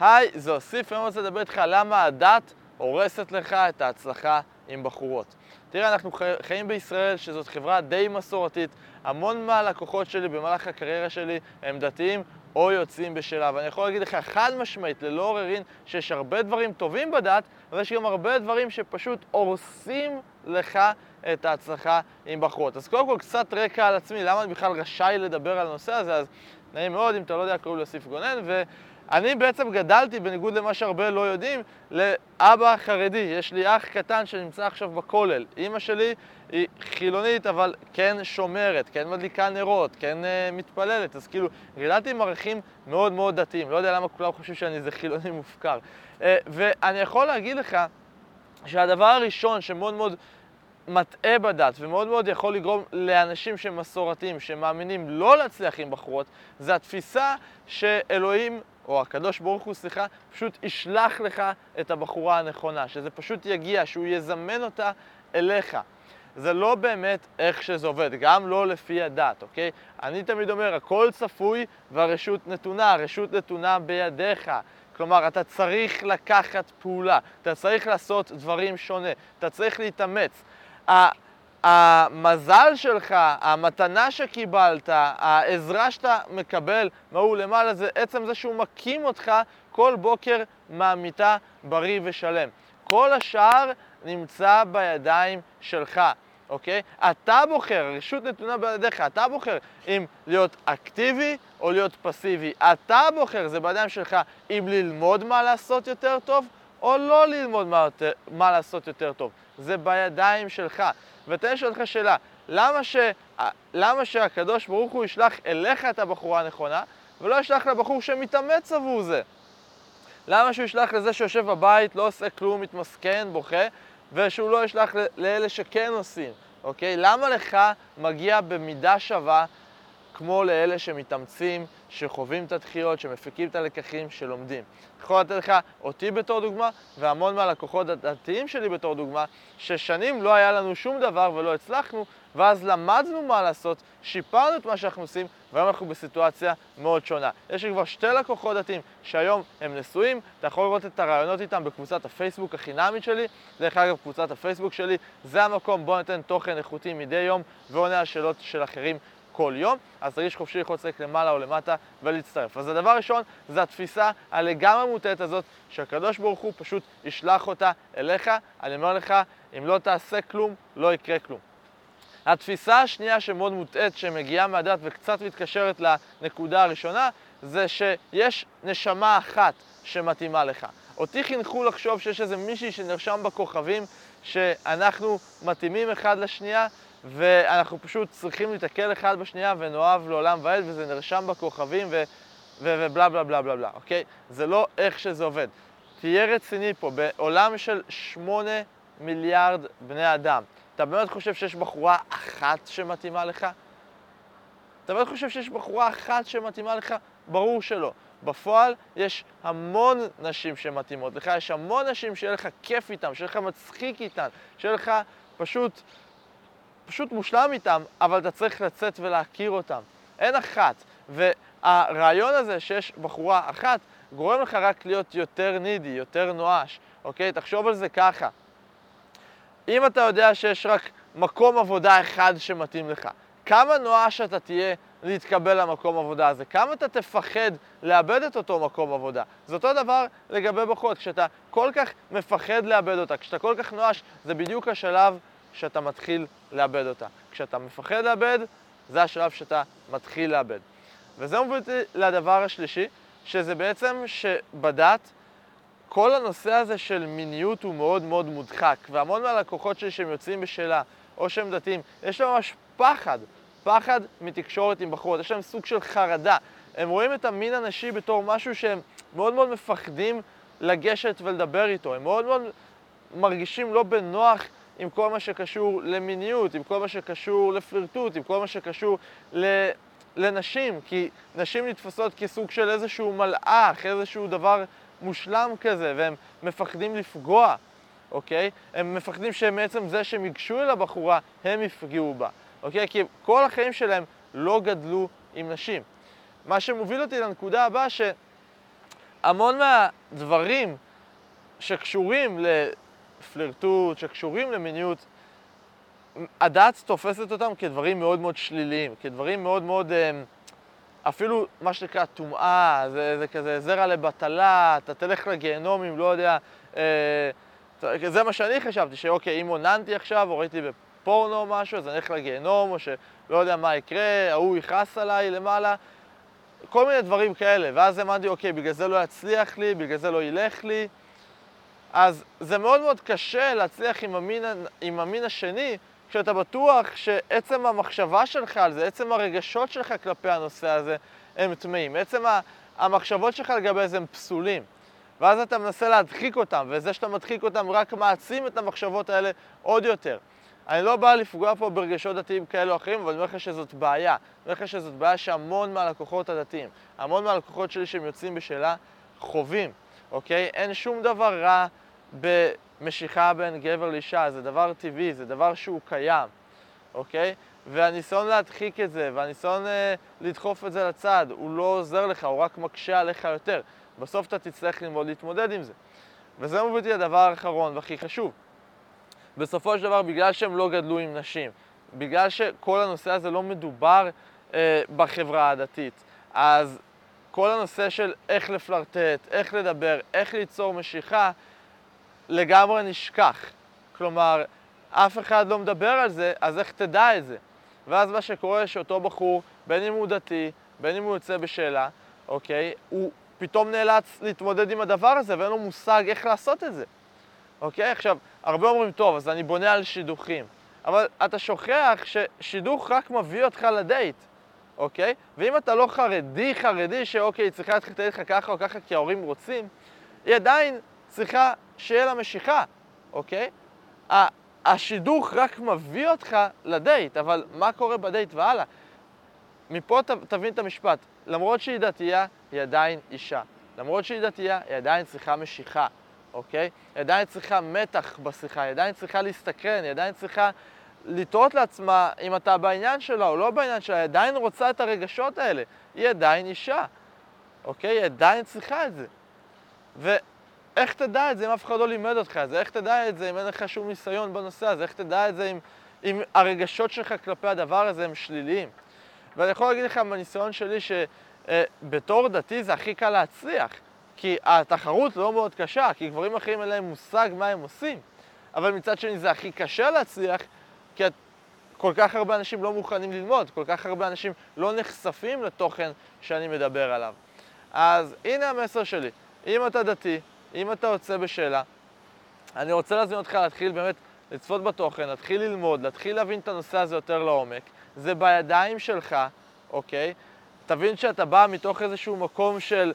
היי, זה אוסיף, היום אני רוצה לדבר איתך למה הדת הורסת לך את ההצלחה עם בחורות. תראה, אנחנו חיים בישראל, שזאת חברה די מסורתית. המון מהלקוחות שלי במהלך הקריירה שלי הם דתיים או יוצאים בשלה. ואני יכול להגיד לך חד משמעית, ללא עוררין, שיש הרבה דברים טובים בדת, אבל יש גם הרבה דברים שפשוט הורסים לך את ההצלחה עם בחורות. אז קודם כל קצת רקע על עצמי, למה אני בכלל רשאי לדבר על הנושא הזה, אז נעים מאוד, אם אתה לא יודע, קוראים לי יוסיף גונן, ו... אני בעצם גדלתי, בניגוד למה שהרבה לא יודעים, לאבא חרדי. יש לי אח קטן שנמצא עכשיו בכולל. אימא שלי היא חילונית, אבל כן שומרת, כן מדליקה נרות, כן uh, מתפללת. אז כאילו, גדלתי עם ערכים מאוד מאוד דתיים. לא יודע למה כולם חושבים שאני איזה חילוני מופקר. Uh, ואני יכול להגיד לך שהדבר הראשון שמאוד מאוד מטעה בדת ומאוד מאוד יכול לגרום לאנשים שהם מסורתיים, שמאמינים לא להצליח עם בחורות, זה התפיסה שאלוהים או הקדוש ברוך הוא, סליחה, פשוט ישלח לך את הבחורה הנכונה, שזה פשוט יגיע, שהוא יזמן אותה אליך. זה לא באמת איך שזה עובד, גם לא לפי הדת, אוקיי? אני תמיד אומר, הכל צפוי והרשות נתונה, הרשות נתונה בידיך. כלומר, אתה צריך לקחת פעולה, אתה צריך לעשות דברים שונה, אתה צריך להתאמץ. המזל שלך, המתנה שקיבלת, העזרה שאתה מקבל מההוא למעלה, זה עצם זה שהוא מקים אותך כל בוקר מהמיטה בריא ושלם. כל השאר נמצא בידיים שלך, אוקיי? אתה בוחר, הרשות נתונה בידיך, אתה בוחר אם להיות אקטיבי או להיות פסיבי. אתה בוחר, זה בידיים שלך, אם ללמוד מה לעשות יותר טוב או לא ללמוד מה, מה לעשות יותר טוב. זה בידיים שלך. ותן לשאול אותך שאלה, למה, ש... למה שהקדוש ברוך הוא ישלח אליך את הבחורה הנכונה, ולא ישלח לבחור שמתאמץ עבור זה? למה שהוא ישלח לזה שיושב בבית, לא עושה כלום, מתמסכן, בוכה, ושהוא לא ישלח לאלה שכן עושים, אוקיי? למה לך מגיע במידה שווה כמו לאלה שמתאמצים, שחווים את הדחיות, שמפיקים את הלקחים, שלומדים. יכול לתת לך אותי בתור דוגמה, והמון מהלקוחות הדתיים שלי בתור דוגמה, ששנים לא היה לנו שום דבר ולא הצלחנו, ואז למדנו מה לעשות, שיפרנו את מה שאנחנו עושים, והיום אנחנו בסיטואציה מאוד שונה. יש לי כבר שתי לקוחות דתיים שהיום הם נשואים, אתה יכול לראות את הרעיונות איתם בקבוצת הפייסבוק החינמית שלי. דרך אגב, קבוצת הפייסבוק שלי זה המקום בו ניתן תוכן איכותי מדי יום ועונה על שאלות של אחרים כל יום, אז תרגיש חופשי ללחוץ לק למעלה או למטה ולהצטרף. אז הדבר הראשון זה התפיסה הלגמרי מוטעת הזאת, שהקדוש ברוך הוא פשוט ישלח אותה אליך. אני אומר לך, אם לא תעשה כלום, לא יקרה כלום. התפיסה השנייה שמאוד מוטעית, שמגיעה מהדת וקצת מתקשרת לנקודה הראשונה, זה שיש נשמה אחת שמתאימה לך. אותי חינכו לחשוב שיש איזה מישהי שנרשם בכוכבים, שאנחנו מתאימים אחד לשנייה, ואנחנו פשוט צריכים להתקל אחד בשנייה ונאהב לעולם ועד, וזה נרשם בכוכבים. ובלה בלה בלה בלה בלה, אוקיי? זה לא איך שזה עובד. תהיה רציני פה, בעולם של שמונה מיליארד בני אדם, אתה באמת חושב שיש בחורה אחת שמתאימה לך? אתה באמת חושב שיש בחורה אחת שמתאימה לך? ברור שלא. בפועל יש המון נשים שמתאימות לך, יש המון נשים שיהיה לך כיף איתן, שיהיה לך מצחיק איתן, שיהיה לך פשוט פשוט מושלם איתם, אבל אתה צריך לצאת ולהכיר אותם. אין אחת. והרעיון הזה שיש בחורה אחת, גורם לך רק להיות יותר נידי, יותר נואש, אוקיי? תחשוב על זה ככה. אם אתה יודע שיש רק מקום עבודה אחד שמתאים לך, כמה נואש אתה תהיה להתקבל למקום עבודה הזה? כמה אתה תפחד לאבד את אותו מקום עבודה? זה אותו דבר לגבי בחורות, כשאתה כל כך מפחד לאבד אותה, כשאתה כל כך נואש, זה בדיוק השלב שאתה מתחיל לאבד אותה. כשאתה מפחד לאבד, זה השלב שאתה מתחיל לאבד. וזה מוביל אותי לדבר השלישי, שזה בעצם שבדת, כל הנושא הזה של מיניות הוא מאוד מאוד מודחק, והמון מהלקוחות שלי שהם יוצאים בשאלה, או שהם דתיים, יש להם ממש פחד, פחד מתקשורת עם בחורות, יש להם סוג של חרדה. הם רואים את המין הנשי בתור משהו שהם מאוד מאוד מפחדים לגשת ולדבר איתו, הם מאוד מאוד מרגישים לא בנוח עם כל מה שקשור למיניות, עם כל מה שקשור לפלירטוט, עם כל מה שקשור ל... לנשים, כי נשים נתפסות כסוג של איזשהו מלאך, איזשהו דבר מושלם כזה, והם מפחדים לפגוע, אוקיי? הם מפחדים שמעצם זה שהם ייגשו אל הבחורה, הם יפגעו בה, אוקיי? כי כל החיים שלהם לא גדלו עם נשים. מה שמוביל אותי לנקודה הבאה, המון מהדברים שקשורים לפלירטוט, שקשורים למיניות, הדת תופסת אותם כדברים מאוד מאוד שליליים, כדברים מאוד מאוד, אמ, אפילו מה שנקרא טומאה, זה, זה כזה זרע לבטלה, אתה תלך לגיהנום אם לא יודע, אה, זה מה שאני חשבתי, שאוקיי, אם עוננתי עכשיו או ראיתי בפורנו או משהו, אז אני אלך לגיהנום, או שלא יודע מה יקרה, ההוא יכעס עליי למעלה, כל מיני דברים כאלה, ואז האמנתי, אוקיי, בגלל זה לא יצליח לי, בגלל זה לא ילך לי, אז זה מאוד מאוד קשה להצליח עם המין, עם המין השני, כשאתה בטוח שעצם המחשבה שלך על זה, עצם הרגשות שלך כלפי הנושא הזה, הם טמאים. עצם המחשבות שלך לגבי זה הם פסולים. ואז אתה מנסה להדחיק אותם, וזה שאתה מדחיק אותם רק מעצים את המחשבות האלה עוד יותר. אני לא בא לפגוע פה ברגשות דתיים כאלו או אחרים, אבל אני אומר לך שזאת בעיה. אני אומר לך שזאת בעיה שהמון מהלקוחות הדתיים, המון מהלקוחות שלי שהם יוצאים בשאלה, חווים, אוקיי? אין שום דבר רע במשיכה בין גבר לאישה, זה דבר טבעי, זה דבר שהוא קיים, אוקיי? והניסיון להדחיק את זה, והניסיון אה, לדחוף את זה לצד, הוא לא עוזר לך, הוא רק מקשה עליך יותר. בסוף אתה תצטרך ללמוד להתמודד עם זה. וזה מביא אותי לדבר האחרון והכי חשוב. בסופו של דבר, בגלל שהם לא גדלו עם נשים, בגלל שכל הנושא הזה לא מדובר אה, בחברה הדתית, אז כל הנושא של איך לפלרטט, איך לדבר, איך ליצור משיכה, לגמרי נשכח. כלומר, אף אחד לא מדבר על זה, אז איך תדע את זה? ואז מה שקורה שאותו בחור, בין אם הוא דתי, בין אם הוא יוצא בשאלה, אוקיי, הוא פתאום נאלץ להתמודד עם הדבר הזה ואין לו מושג איך לעשות את זה. אוקיי? עכשיו, הרבה אומרים, טוב, אז אני בונה על שידוכים. אבל אתה שוכח ששידוך רק מביא אותך לדייט, אוקיי? ואם אתה לא חרדי, חרדי, שאוקיי, היא צריכה להתחיל לך ככה או ככה כי ההורים רוצים, היא עדיין צריכה שיהיה לה משיכה, אוקיי? השידוך רק מביא אותך לדייט, אבל מה קורה בדייט והלאה? מפה ת, תבין את המשפט. למרות שהיא דתייה, היא עדיין אישה. למרות שהיא דתייה, היא עדיין צריכה משיכה. אוקיי? היא עדיין צריכה מתח בשיחה, היא עדיין צריכה להסתקרן, היא עדיין צריכה לתהות לעצמה אם אתה בעניין שלה או לא בעניין שלה, היא עדיין רוצה את הרגשות האלה, היא עדיין אישה, אוקיי? היא עדיין צריכה את זה. ואיך תדע את זה אם אף אחד לא לימד אותך את זה? איך תדע את זה אם אין לך שום ניסיון בנושא הזה? איך תדע את זה אם, אם הרגשות שלך כלפי הדבר הזה הם שליליים? ואני יכול להגיד לך מהניסיון שלי שבתור אה, דתי זה הכי קל להצליח. כי התחרות לא מאוד קשה, כי גברים אחרים אין להם מושג מה הם עושים. אבל מצד שני זה הכי קשה להצליח, כי כל כך הרבה אנשים לא מוכנים ללמוד, כל כך הרבה אנשים לא נחשפים לתוכן שאני מדבר עליו. אז הנה המסר שלי. אם אתה דתי, אם אתה יוצא בשאלה, אני רוצה להזמין אותך להתחיל באמת לצפות בתוכן, להתחיל ללמוד, להתחיל להבין את הנושא הזה יותר לעומק. זה בידיים שלך, אוקיי? תבין שאתה בא מתוך איזשהו מקום של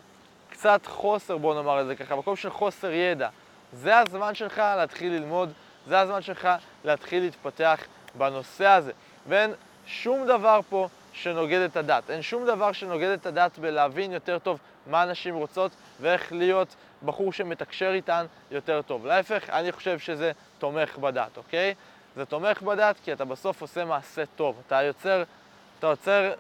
קצת חוסר, בוא נאמר את זה ככה, מקום של חוסר ידע. זה הזמן שלך להתחיל ללמוד, זה הזמן שלך להתחיל להתפתח בנושא הזה. ואין שום דבר פה שנוגד את הדת. אין שום דבר שנוגד את הדת בלהבין יותר טוב מה הנשים רוצות ואיך להיות בחור שמתקשר איתן יותר טוב. להפך, אני חושב שזה תומך בדת, אוקיי? זה תומך בדת כי אתה בסוף עושה מעשה טוב. אתה יוצר, אתה יוצר,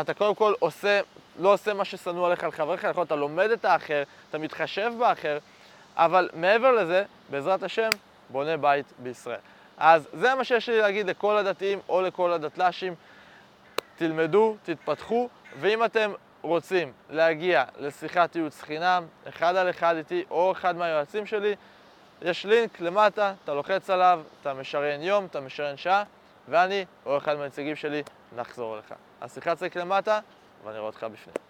אתה קודם כל עושה לא עושה מה ששנוא עליך על חבריך, נכון, אתה לומד את האחר, אתה מתחשב באחר, אבל מעבר לזה, בעזרת השם, בונה בית בישראל. אז זה מה שיש לי להגיד לכל הדתיים או לכל הדתל"שים. תלמדו, תתפתחו, ואם אתם רוצים להגיע לשיחת ייעוץ חינם, אחד על אחד איתי או אחד מהיועצים שלי, יש לינק למטה, אתה לוחץ עליו, אתה משריין יום, אתה משריין שעה, ואני או אחד מהנציגים שלי נחזור אליך. השיחה צריך למטה, ואני רואה אותך בפנים.